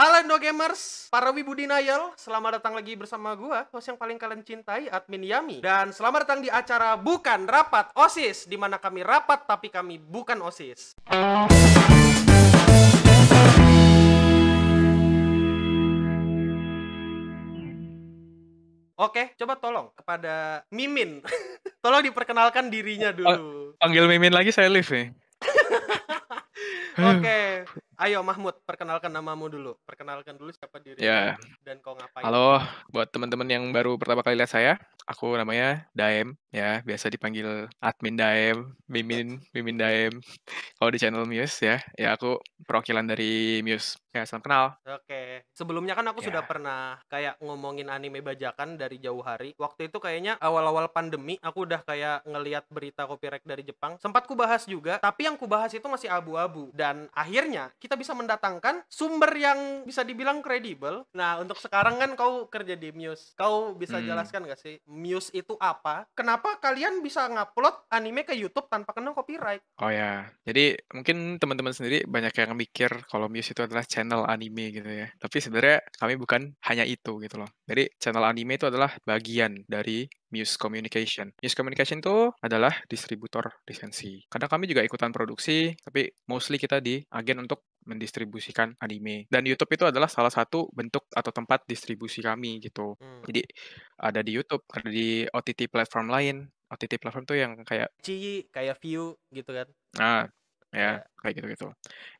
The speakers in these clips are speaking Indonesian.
Halo Indo Gamers, para wibu denial, selamat datang lagi bersama gua, host yang paling kalian cintai, Admin Yami. Dan selamat datang di acara Bukan Rapat OSIS, di mana kami rapat tapi kami bukan OSIS. Oke, coba tolong kepada Mimin. tolong diperkenalkan dirinya dulu. Panggil Mimin lagi saya live nih. Oke, ayo Mahmud, perkenalkan namamu dulu. Perkenalkan dulu siapa diri Ya. dan kau ngapain. Halo, buat teman-teman yang baru pertama kali lihat saya, aku namanya Daem, ya, biasa dipanggil admin Daem, Mimin, Mimin Daem. Kalau di channel Muse ya, ya aku perwakilan dari Muse. Ya, salam kenal. Oke, sebelumnya kan aku Ya. sudah pernah kayak ngomongin anime bajakan dari jauh hari. Waktu itu kayaknya awal-awal pandemi aku udah kayak ngeliat berita copyright dari Jepang. Sempat ku bahas juga, tapi yang ku bahas itu masih abu-abu. Dan akhirnya kita bisa mendatangkan sumber yang bisa dibilang kredibel. Nah, untuk sekarang kan kau kerja di Muse. Kau bisa Hmm. jelaskan gak sih Muse itu apa? Kenapa kalian bisa ngupload anime ke YouTube tanpa kena copyright? Oh ya, jadi mungkin teman-teman sendiri banyak yang mikir kalau Muse itu adalah channel anime gitu ya. Tapi sebenarnya kami bukan hanya itu gitu loh. Jadi channel anime itu adalah bagian dari Muse Communication. Muse Communication itu adalah distributor lisensi. Kadang kami juga ikutan produksi, tapi mostly kita di agen untuk mendistribusikan anime. Dan YouTube itu adalah salah satu bentuk atau tempat distribusi kami gitu. Hmm. Jadi ada di YouTube, ada di OTT platform lain. OTT platform tuh yang kayak Ci, kayak view gitu kan. Nah, Ya. ya, kayak gitu-gitu.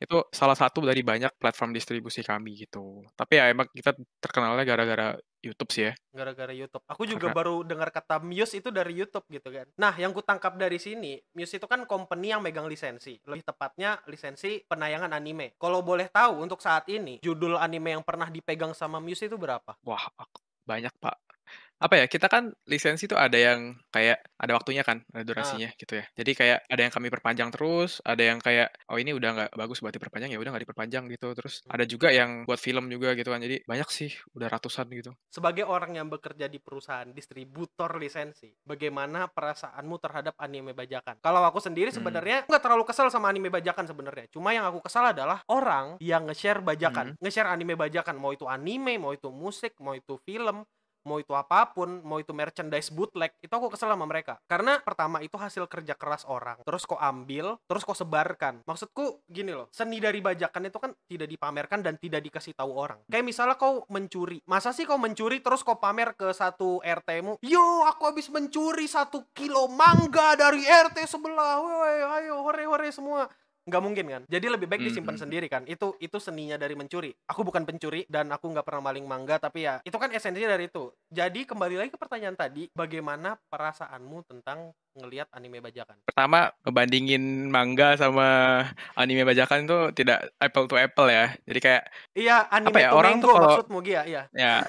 Itu salah satu dari banyak platform distribusi kami gitu. Tapi ya emang kita terkenalnya gara-gara YouTube sih ya. gara-gara YouTube. Aku juga Karena- baru dengar kata Muse itu dari YouTube gitu kan. Nah, yang ku tangkap dari sini, Muse itu kan company yang megang lisensi. Lebih tepatnya lisensi penayangan anime. Kalau boleh tahu untuk saat ini, judul anime yang pernah dipegang sama Muse itu berapa? Wah, aku- banyak Pak. Apa ya, kita kan lisensi tuh ada yang kayak ada waktunya kan, ada durasinya gitu ya. Jadi kayak ada yang kami perpanjang terus, ada yang kayak oh ini udah nggak bagus buat diperpanjang ya udah nggak diperpanjang gitu. Terus ada juga yang buat film juga gitu kan. Jadi banyak sih, udah ratusan gitu. Sebagai orang yang bekerja di perusahaan distributor lisensi, bagaimana perasaanmu terhadap anime bajakan? Kalau aku sendiri Hmm. sebenarnya nggak terlalu kesel sama anime bajakan sebenarnya. Cuma yang aku kesal adalah orang yang nge-share bajakan, Hmm. nge-share anime bajakan, mau itu anime, mau itu musik, mau itu film, mau itu apa pun, mau itu merchandise bootleg, itu aku kesel sama mereka. Karena pertama itu hasil kerja keras orang, terus kok ambil, terus kok sebarkan. Maksudku gini loh, seni dari bajakan itu kan tidak dipamerkan dan tidak dikasih tahu orang. Kayak misalnya kau mencuri, masa sih kau mencuri terus kau pamer ke satu RT-mu, yo aku habis mencuri satu kilo mangga dari RT sebelah, woi ayo hore hore semua nggak mungkin kan? Jadi lebih baik disimpan Hmm. sendiri kan? Itu itu seninya dari mencuri. Aku bukan pencuri dan aku nggak pernah maling mangga tapi ya itu kan esensinya dari itu. Jadi kembali lagi ke pertanyaan tadi bagaimana perasaanmu tentang ngelihat anime bajakan? Pertama, ngebandingin manga sama anime bajakan itu tidak apple to apple ya. Jadi kayak iya anime Apa ya, to orang tuh mango kalau- maksudmu Gia iya. Ya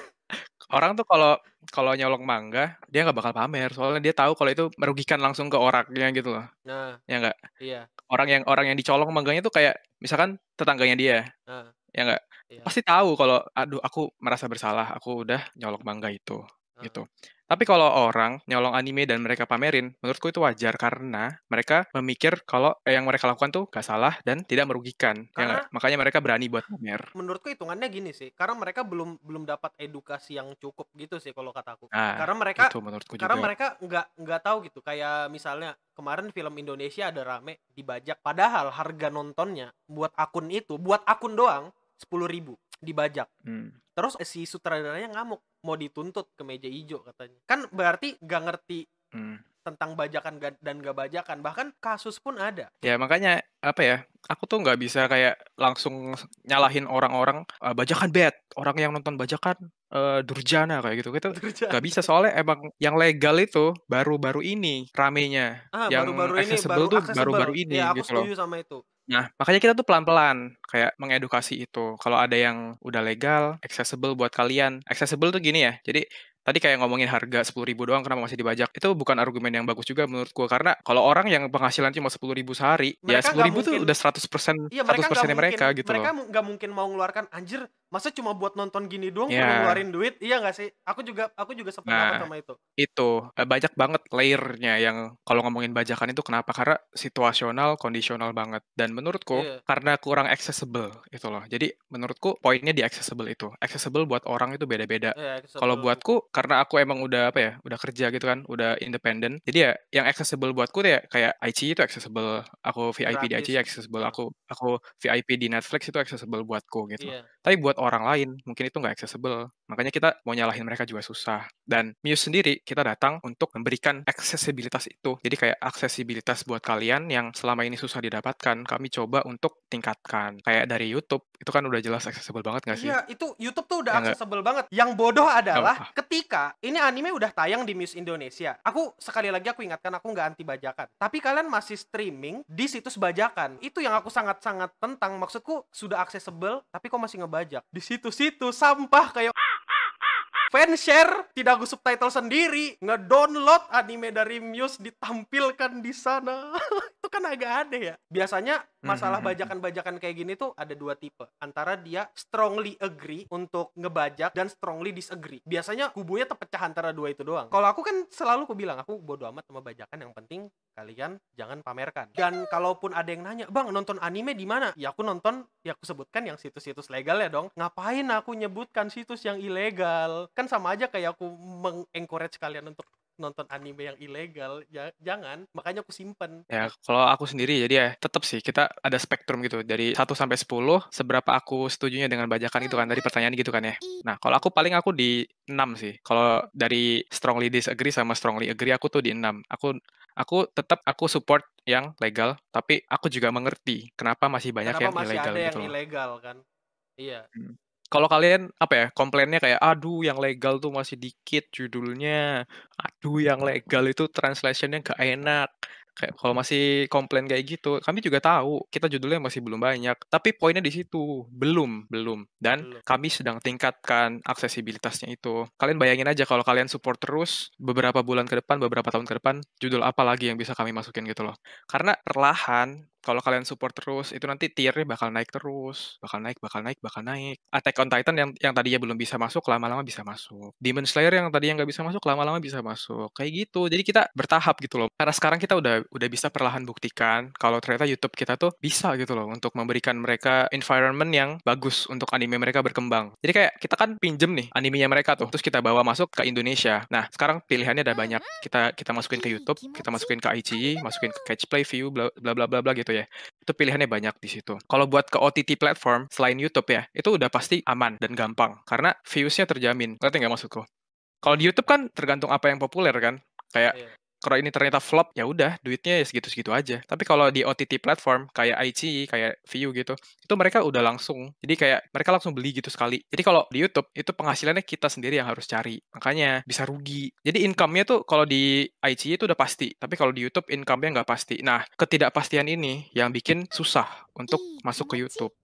orang tuh kalau kalau nyolong manga dia nggak bakal pamer. Soalnya dia tahu kalau itu merugikan langsung ke orangnya gitu loh. Nah ya nggak? iya. Orang yang orang yang dicolong mangganya tuh kayak misalkan tetangganya dia nah, ya nggak? iya. pasti tahu kalau aduh aku merasa bersalah. Aku udah nyolong manga itu Ah. gitu tapi kalau orang nyolong anime dan mereka pamerin menurutku itu wajar karena mereka memikir kalau eh, yang mereka lakukan tuh gak salah dan tidak merugikan ya Karena- nggak? makanya mereka berani buat pamer. menurutku hitungannya gini sih karena mereka belum belum dapat edukasi yang cukup gitu sih kalau kataku nah karena mereka itu menurutku karena juga. mereka nggak nggak tahu gitu kayak misalnya kemarin film Indonesia ada rame dibajak padahal harga nontonnya buat akun itu buat akun doang sepuluh ribu dibajak Hmm. terus si sutradaranya ngamuk mau dituntut ke meja hijau katanya kan berarti nggak ngerti Hmm. tentang bajakan dan gak bajakan bahkan kasus pun ada Ya makanya apa ya? Aku tuh nggak bisa kayak langsung nyalahin orang-orang "Ah, bajakan bad, orang yang nonton bajakan eh, durjana kayak gitu. Gitu nggak bisa soalnya emang yang legal itu baru-baru ini ramenya. ah yang baru-baru ini baru tuh baru-baru ini ya aku gitu loh. setuju sama itu Nah, makanya kita tuh pelan-pelan kayak mengedukasi itu. Kalau ada yang udah legal, accessible buat kalian. Accessible tuh gini ya. Jadi tadi kayak ngomongin harga 10.000 ribu doang kenapa masih dibajak. Itu bukan argumen yang bagus juga menurut gua karena kalau orang yang penghasilan cuma 10.000 ribu sehari, ya Mereka 10.000 ribu nggak tuh mungkin- udah 100% Iya mereka 100% nggak mungkin mereka gitu mereka nggak mungkin mau ngeluarkan anjir Masa cuma buat nonton gini doang Iya. ngeluarin duit? Iya nggak sih? Aku juga aku juga sependapat Nah, sama itu. itu, eee, banyak banget layer-nya yang kalau ngomongin bajakan itu kenapa, karena situasional, kondisional banget. Dan menurutku Iya. karena kurang accessible itu loh. Jadi menurutku poinnya di accessible itu. Accessible buat orang itu beda-beda. Iya, Kalau accessible. buatku karena aku emang udah apa ya, udah kerja gitu kan, udah independen. Jadi ya yang accessible buatku ya kayak iQIYI itu accessible, aku VIP di Gratis. iQIYI accessible, Heeh. aku aku VIP di Netflix itu accessible buatku gitu. Iya. Tapi buat orang lain mungkin itu nggak accessible. Makanya kita mau nyalahin mereka juga susah. Dan Muse sendiri kita datang untuk memberikan aksesibilitas itu. Jadi kayak aksesibilitas buat kalian yang selama ini susah didapatkan, kami coba untuk tingkatkan. Kayak dari YouTube, itu kan udah jelas accessible banget nggak sih? Iya, itu YouTube tuh udah Ya accessible banget. Yang bodoh adalah Apa? ketika ini anime udah tayang di Muse Indonesia. Aku sekali lagi aku ingatkan aku nggak anti bajakan. Tapi kalian masih streaming di situs bajakan. Itu yang aku sangat-sangat tentang. Maksudku sudah accessible tapi kok masih ngebajak. Di situs-situs sampah kayak fanshare tidak aku subtitle sendiri. Ngedownload anime dari Muse ditampilkan di sana kan agak aneh ya. Biasanya masalah Mhm, mhm. bajakan-bajakan kayak gini tuh ada dua tipe. Antara dia strongly agree untuk ngebajak dan strongly disagree. Biasanya kubunya terpecah antara dua itu doang. Kalau aku kan selalu aku bilang aku bodo amat sama bajakan yang penting kalian jangan pamerkan. Dan kalaupun ada yang nanya bang nonton anime di mana? Ya aku nonton ya aku sebutkan yang situs-situs legal ya dong. Ngapain aku nyebutkan situs yang ilegal? Kan sama aja kayak aku mengencourage kalian untuk nonton anime yang ilegal Ja- jangan makanya aku simpen Ya, kalau aku sendiri jadi ya tetap sih kita ada spektrum gitu dari 1 sampai 10 seberapa aku setujunya dengan bajakan itu kan dari pertanyaan gitu kan ya. Nah, kalau aku paling aku di 6 sih. Kalau dari strongly disagree sama strongly agree aku tuh di 6. Aku aku tetap aku support yang legal, tapi aku juga mengerti kenapa masih banyak kenapa yang masih ilegal ada yang gitu loh. ilegal kan iya Hmm. Kalau kalian apa ya komplainnya kayak aduh yang legal tuh masih dikit judulnya, aduh yang legal itu translationnya gak enak. Kayak kalau masih komplain kayak gitu, kami juga tahu kita judulnya masih belum banyak. Tapi poinnya di situ belum belum dan Belum. kami sedang tingkatkan aksesibilitasnya itu. Kalian bayangin aja kalau kalian support terus beberapa bulan ke depan, beberapa tahun ke depan, judul apa lagi yang bisa kami masukin gitu loh. Karena perlahan kalau kalian support terus itu nanti tiernya bakal naik terus, bakal naik, bakal naik, bakal naik. Attack on Titan yang yang tadinya belum bisa masuk lama-lama bisa masuk. Demon Slayer yang tadinya nggak bisa masuk lama-lama bisa masuk. Kayak gitu. Jadi kita bertahap gitu loh. Karena sekarang kita udah udah bisa perlahan buktikan kalau ternyata YouTube kita tuh bisa gitu loh untuk memberikan mereka environment yang bagus untuk anime mereka berkembang. Jadi kayak kita kan pinjem nih animenya mereka tuh, terus kita bawa masuk ke Indonesia. Nah, sekarang pilihannya ada banyak. Kita kita masukin ke YouTube, kita masukin ke iQIYI, masukin ke Catch Play View, bla bla bla bla bla gitu ya. Itu pilihannya banyak di situ. Kalau buat ke OTT platform selain YouTube ya, itu udah pasti aman dan gampang karena views-nya terjamin. Ngerti nggak maksudku? Kalau di YouTube kan tergantung apa yang populer kan. Kayak Iya. Kalau ini ternyata flop ya udah duitnya ya segitu-segitu aja. Tapi kalau di OTT platform kayak iQIYI, kayak View gitu, itu mereka udah langsung. Jadi kayak mereka langsung beli gitu sekali. Jadi kalau di YouTube itu penghasilannya kita sendiri yang harus cari. Makanya bisa rugi. Jadi income-nya tuh kalau di iQIYI itu udah pasti, tapi kalau di YouTube income-nya nggak pasti. Nah, ketidakpastian ini yang bikin susah untuk masuk ke YouTube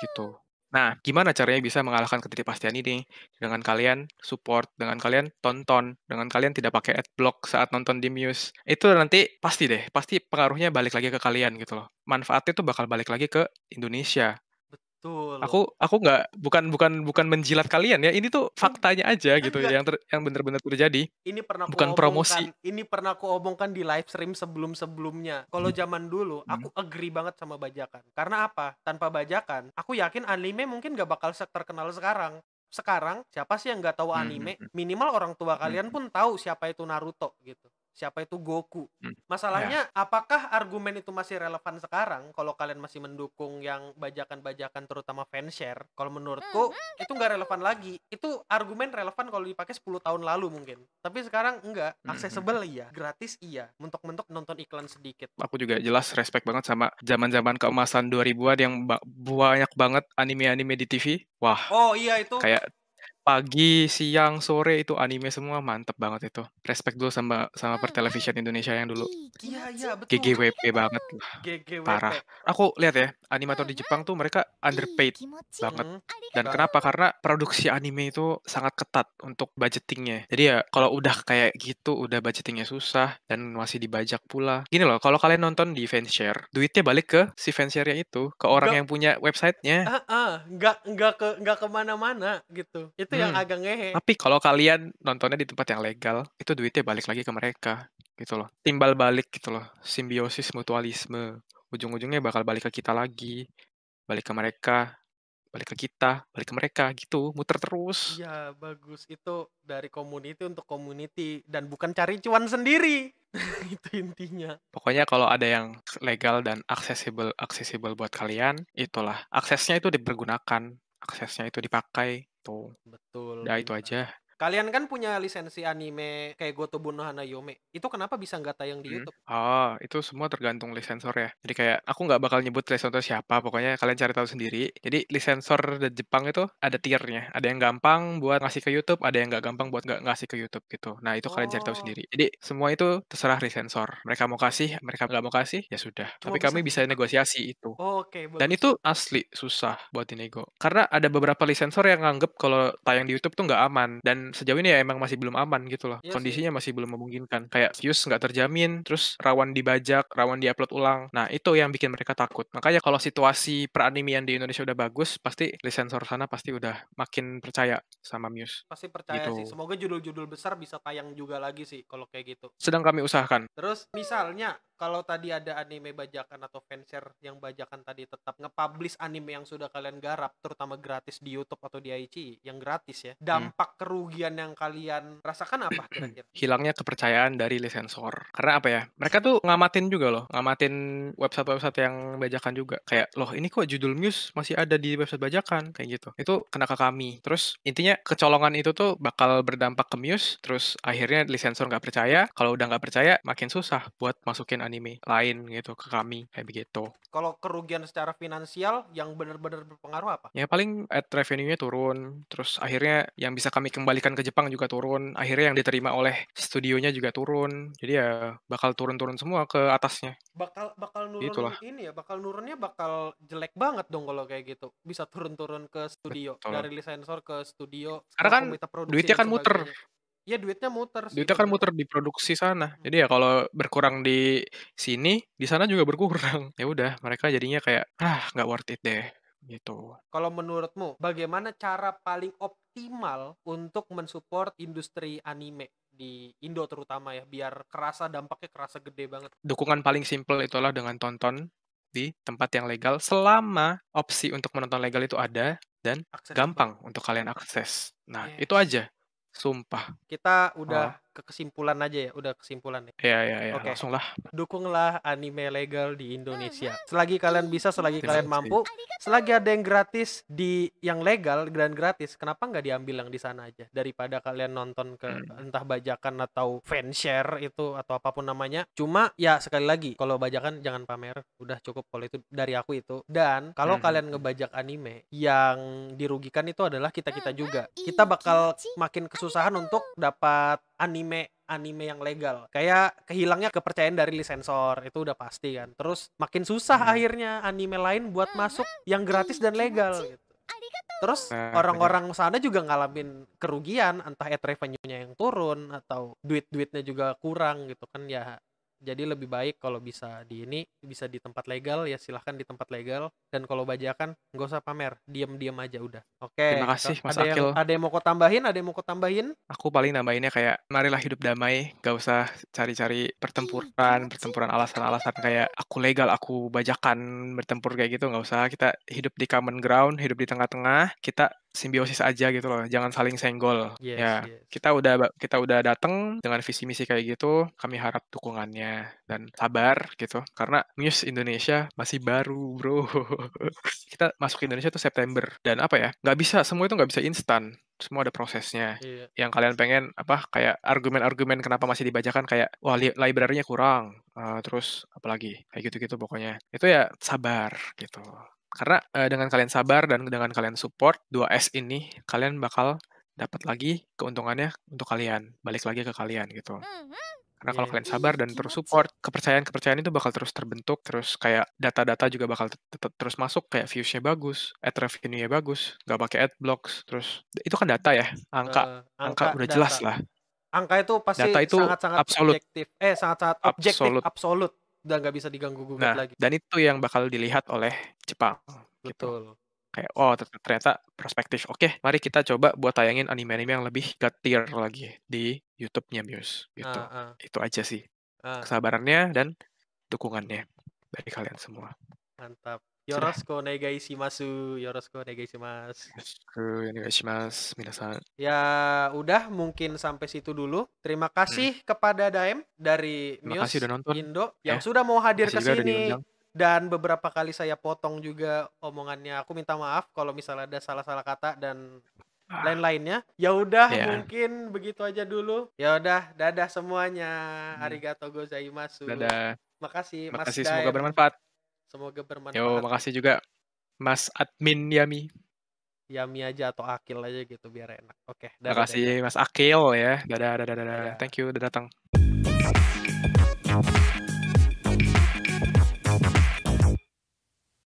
gitu. Nah, gimana caranya bisa mengalahkan ketidakpastian ini? Dengan kalian support, dengan kalian tonton, dengan kalian tidak pakai adblock saat nonton di Muse. Itu nanti pasti deh, pasti pengaruhnya balik lagi ke kalian gitu loh. Manfaatnya tuh bakal balik lagi ke Indonesia. Betul Aku aku nggak bukan bukan bukan menjilat kalian ya. Ini tuh faktanya aja gitu Enggak. yang ter, yang benar-benar terjadi. ini pernah aku Bukan promosi. ini pernah aku omongkan di live stream sebelum sebelumnya kalau zaman dulu Hmm. aku agree banget sama bajakan karena apa tanpa bajakan aku yakin anime mungkin gak bakal terkenal sekarang sekarang siapa sih yang nggak tahu Hmm, anime hmm, hmm. minimal orang tua Hmm, kalian hmm. pun tahu siapa itu Naruto gitu siapa itu Goku. Hmm. masalahnya apakah argumen itu masih relevan sekarang? Kalau kalian masih mendukung yang bajakan-bajakan terutama fanshare kalau menurutku itu nggak relevan lagi. Itu argumen relevan kalau dipakai 10 tahun lalu mungkin. Tapi sekarang enggak Hmm, accessible iya. Gratis iya. Mentok-mentok nonton iklan sedikit. Aku juga jelas respect banget sama zaman-zaman keemasan 2000-an yang ba- banyak banget anime-anime di TV. Wah, oh iya itu kayak pagi, siang, sore itu anime semua mantep banget itu. Respect dulu sama sama pertelevisian Indonesia yang dulu. Iya, iya, betul. GGWP banget lah. GGWP. Parah. Aku lihat ya, animator di Jepang tuh mereka underpaid banget. Mhm. Dan kenapa? Karena produksi anime itu sangat ketat untuk budgetingnya. Jadi ya kalau udah kayak gitu, udah budgetingnya susah dan masih dibajak pula. Gini loh, kalau kalian nonton di fanshare, duitnya balik ke si fanshare-nya itu, ke orang Nggak- yang punya websitenya. Ah, ah, nggak nggak ke nggak ke mana-mana gitu. Itu yang Hmm. agak ngehe. Tapi kalau kalian nontonnya di tempat yang legal, itu duitnya balik lagi ke mereka gitu loh. Timbal balik gitu loh. Simbiosis mutualisme. Ujung-ujungnya bakal balik ke kita lagi. Balik ke mereka, balik ke kita, balik ke mereka gitu, muter terus. Iya, bagus. Itu dari community untuk community dan bukan cari cuan sendiri. itu intinya. Pokoknya kalau ada yang legal dan accessible accessible buat kalian, itulah. Aksesnya itu dipergunakan, aksesnya itu dipakai. Tuh. Betul. Udah itu benar. aja. Kalian kan punya lisensi anime kayak Gotobu no Hanayome. Itu kenapa bisa nggak tayang di Hmm. YouTube? Oh, itu semua tergantung lisensor ya. Jadi kayak aku nggak bakal nyebut lisensor siapa, pokoknya kalian cari tahu sendiri. Jadi lisensor di Jepang itu ada tiernya. Ada yang gampang buat ngasih ke YouTube, ada yang nggak gampang buat nggak ngasih ke YouTube gitu. Nah itu kalian cari tahu Oh. sendiri. Jadi semua itu terserah lisensor. Mereka mau kasih, mereka nggak mau kasih, ya sudah. Cuma Tapi kami bisa- bisa negosiasi itu. Oke, Dan bagus. itu asli susah buat dinego. Karena ada beberapa lisensor yang nganggep kalau tayang di YouTube tuh nggak aman. Dan sejauh ini ya emang masih belum aman gitu loh. Iya sih. Kondisinya masih belum memungkinkan. Kayak views nggak terjamin, terus rawan dibajak, rawan diupload ulang. Nah itu yang bikin mereka takut. Makanya kalau situasi peranimian di Indonesia udah bagus, pasti lisensor sana pasti udah makin percaya sama Muse. Pasti percaya sih. Gitu. Semoga judul-judul besar bisa tayang juga lagi sih kalau kayak gitu. Sedang kami usahakan. Terus misalnya kalau tadi ada anime bajakan atau fanshare yang bajakan tadi tetap nge-publish anime yang sudah kalian garap terutama gratis di YouTube atau di IC yang gratis ya. Hmm. Dampak kerugian yang kalian rasakan apa kira-kira? hilangnya kepercayaan dari lisensor. Karena apa ya? Mereka tuh ngamatin juga loh, ngamatin website-website yang bajakan juga. Kayak, loh ini kok judul Muse masih ada di website bajakan kayak gitu. Itu kena ke kami. Terus intinya kecolongan itu tuh bakal berdampak ke Muse. Terus akhirnya lisensor nggak percaya. Kalau udah nggak percaya, makin susah buat masukin anime lain gitu ke kami kayak begitu. Kalau kerugian secara finansial yang benar-benar berpengaruh apa? Ya paling ad revenue-nya turun, terus akhirnya yang bisa kami kembalikan ke Jepang juga turun, akhirnya yang diterima oleh studionya juga turun. Jadi ya bakal turun-turun semua ke atasnya. Bakal bakal nurun Itulah. ini ya, bakal nurunnya bakal jelek banget dong kalau kayak gitu. Bisa turun-turun ke studio Betul. dari lisensor ke studio. Karena kan duitnya kan muter. Iya duitnya muter sih. Duitnya kan bener. muter di produksi sana. Jadi ya kalau berkurang di sini, di sana juga berkurang. Ya udah, mereka jadinya kayak ah nggak worth it deh gitu. Kalau menurutmu, bagaimana cara paling optimal untuk mensupport industri anime di Indo terutama ya, biar kerasa dampaknya kerasa gede banget. Dukungan paling simple itulah dengan tonton di tempat yang legal selama opsi untuk menonton legal itu ada dan Accessible. gampang untuk kalian akses. Nah, Yes. itu aja. Sumpah. Kita udah ke kesimpulan aja ya, udah kesimpulan ya. Ya ya ya, Oke. langsung lah. Dukunglah anime legal di Indonesia. Selagi kalian bisa, selagi kalian mampu, selagi ada yang gratis di yang legal dan gratis, kenapa nggak diambil yang di sana aja daripada kalian nonton ke Hmm. entah bajakan atau fanshare itu atau apa pun namanya. Cuma ya sekali lagi, kalau bajakan jangan pamer, udah cukup kalau itu dari aku itu. Dan kalau Hmm. kalian ngebajak anime, yang dirugikan itu adalah kita kita juga. Kita bakal makin kesusahan untuk dapat anime anime yang legal. Kayak kehilangnya kepercayaan dari lisensor itu udah pasti kan. Terus makin susah Hmm. akhirnya anime lain buat masuk yang gratis dan legal gitu. Terus Nah, orang-orang sana juga ngalamin kerugian entah ad revenue-nya yang turun atau duit-duitnya juga kurang gitu kan ya jadi lebih baik kalau bisa di ini bisa di tempat legal ya silahkan di tempat legal. Dan kalau bajakan nggak usah pamer diam-diam aja udah. Oke Terima kasih, kita- Mas ada yang Akil. ada yang mau kau tambahin ada yang mau kau tambahin? Aku paling nambahinnya kayak marilah hidup damai, gak usah cari-cari pertempuran, pertempuran alasan-alasan kayak aku legal, aku bajakan bertempur kayak gitu, nggak usah. Kita hidup di common ground, hidup di tengah-tengah, kita simbiosis aja gitu loh, jangan saling senggol. Yes, ya, yes. kita udah kita udah datang dengan visi misi kayak gitu, kami harap dukungannya dan sabar gitu, karena Muse Indonesia masih baru, bro. kita masuk Indonesia tuh September dan apa ya, nggak bisa semua itu nggak bisa instan, semua ada prosesnya Iya. yang kalian pengen apa kayak argumen-argumen kenapa masih dibacakan kayak wah li library-nya kurang eh, terus apalagi kayak gitu-gitu pokoknya itu ya sabar gitu karena eh, dengan kalian sabar dan dengan kalian support 2S ini kalian bakal dapat lagi keuntungannya untuk kalian, balik lagi ke kalian gitu. Karena kalau Iya. kalian sabar dan terus support, kepercayaan-kepercayaan itu bakal terus terbentuk, terus kayak data-data juga bakal tetap terus masuk, kayak views-nya bagus, ad revenue-nya bagus, nggak pakai ad blocks, terus itu kan data ya, angka, Eh, angka, udah data. jelas lah. Angka itu pasti Data itu sangat-sangat objektif. Eh, sangat-sangat objektif, Absolut. absolut. Udah nggak bisa diganggu-gugat Nah, lagi. dan itu yang bakal dilihat oleh Jepang. Gitu. Betul. Kayak, oh ter- ternyata perspektif. Oke, mari kita coba buat tayangin anime-anime yang lebih god tier lagi di YouTube-nya Muse. Gitu. Ah, ah, Itu aja sih. ah. Kesabarannya dan dukungannya dari kalian semua. Mantap. Sudah. Yoroshiku onegaishimasu. Yoroshiku onegaishimasu. Onegaishimasu, minasan. Ya udah mungkin sampai situ dulu. Terima kasih kepada Daem dari Hmm. Terima kasih Muse udah nonton. Indo Ya. yang sudah mau hadir ke sini dan beberapa kali saya potong juga omongannya. Aku minta maaf kalau misalnya ada salah-salah kata dan Ah, lain-lainnya. Ya udah Ya. mungkin begitu aja dulu. Ya udah, dadah semuanya. Hmm. Arigato gozaimasu. Dadah. Makasih Mas Makasih, Daem. semoga bermanfaat. Semoga bermanfaat. Yo, makasih juga Mas Admin Yami. Yami aja atau Akil aja gitu biar enak. Oke, dadah, dadah. Makasih Mas Akil ya. Dadah, dadah, dadah. Dadah. Thank you udah datang.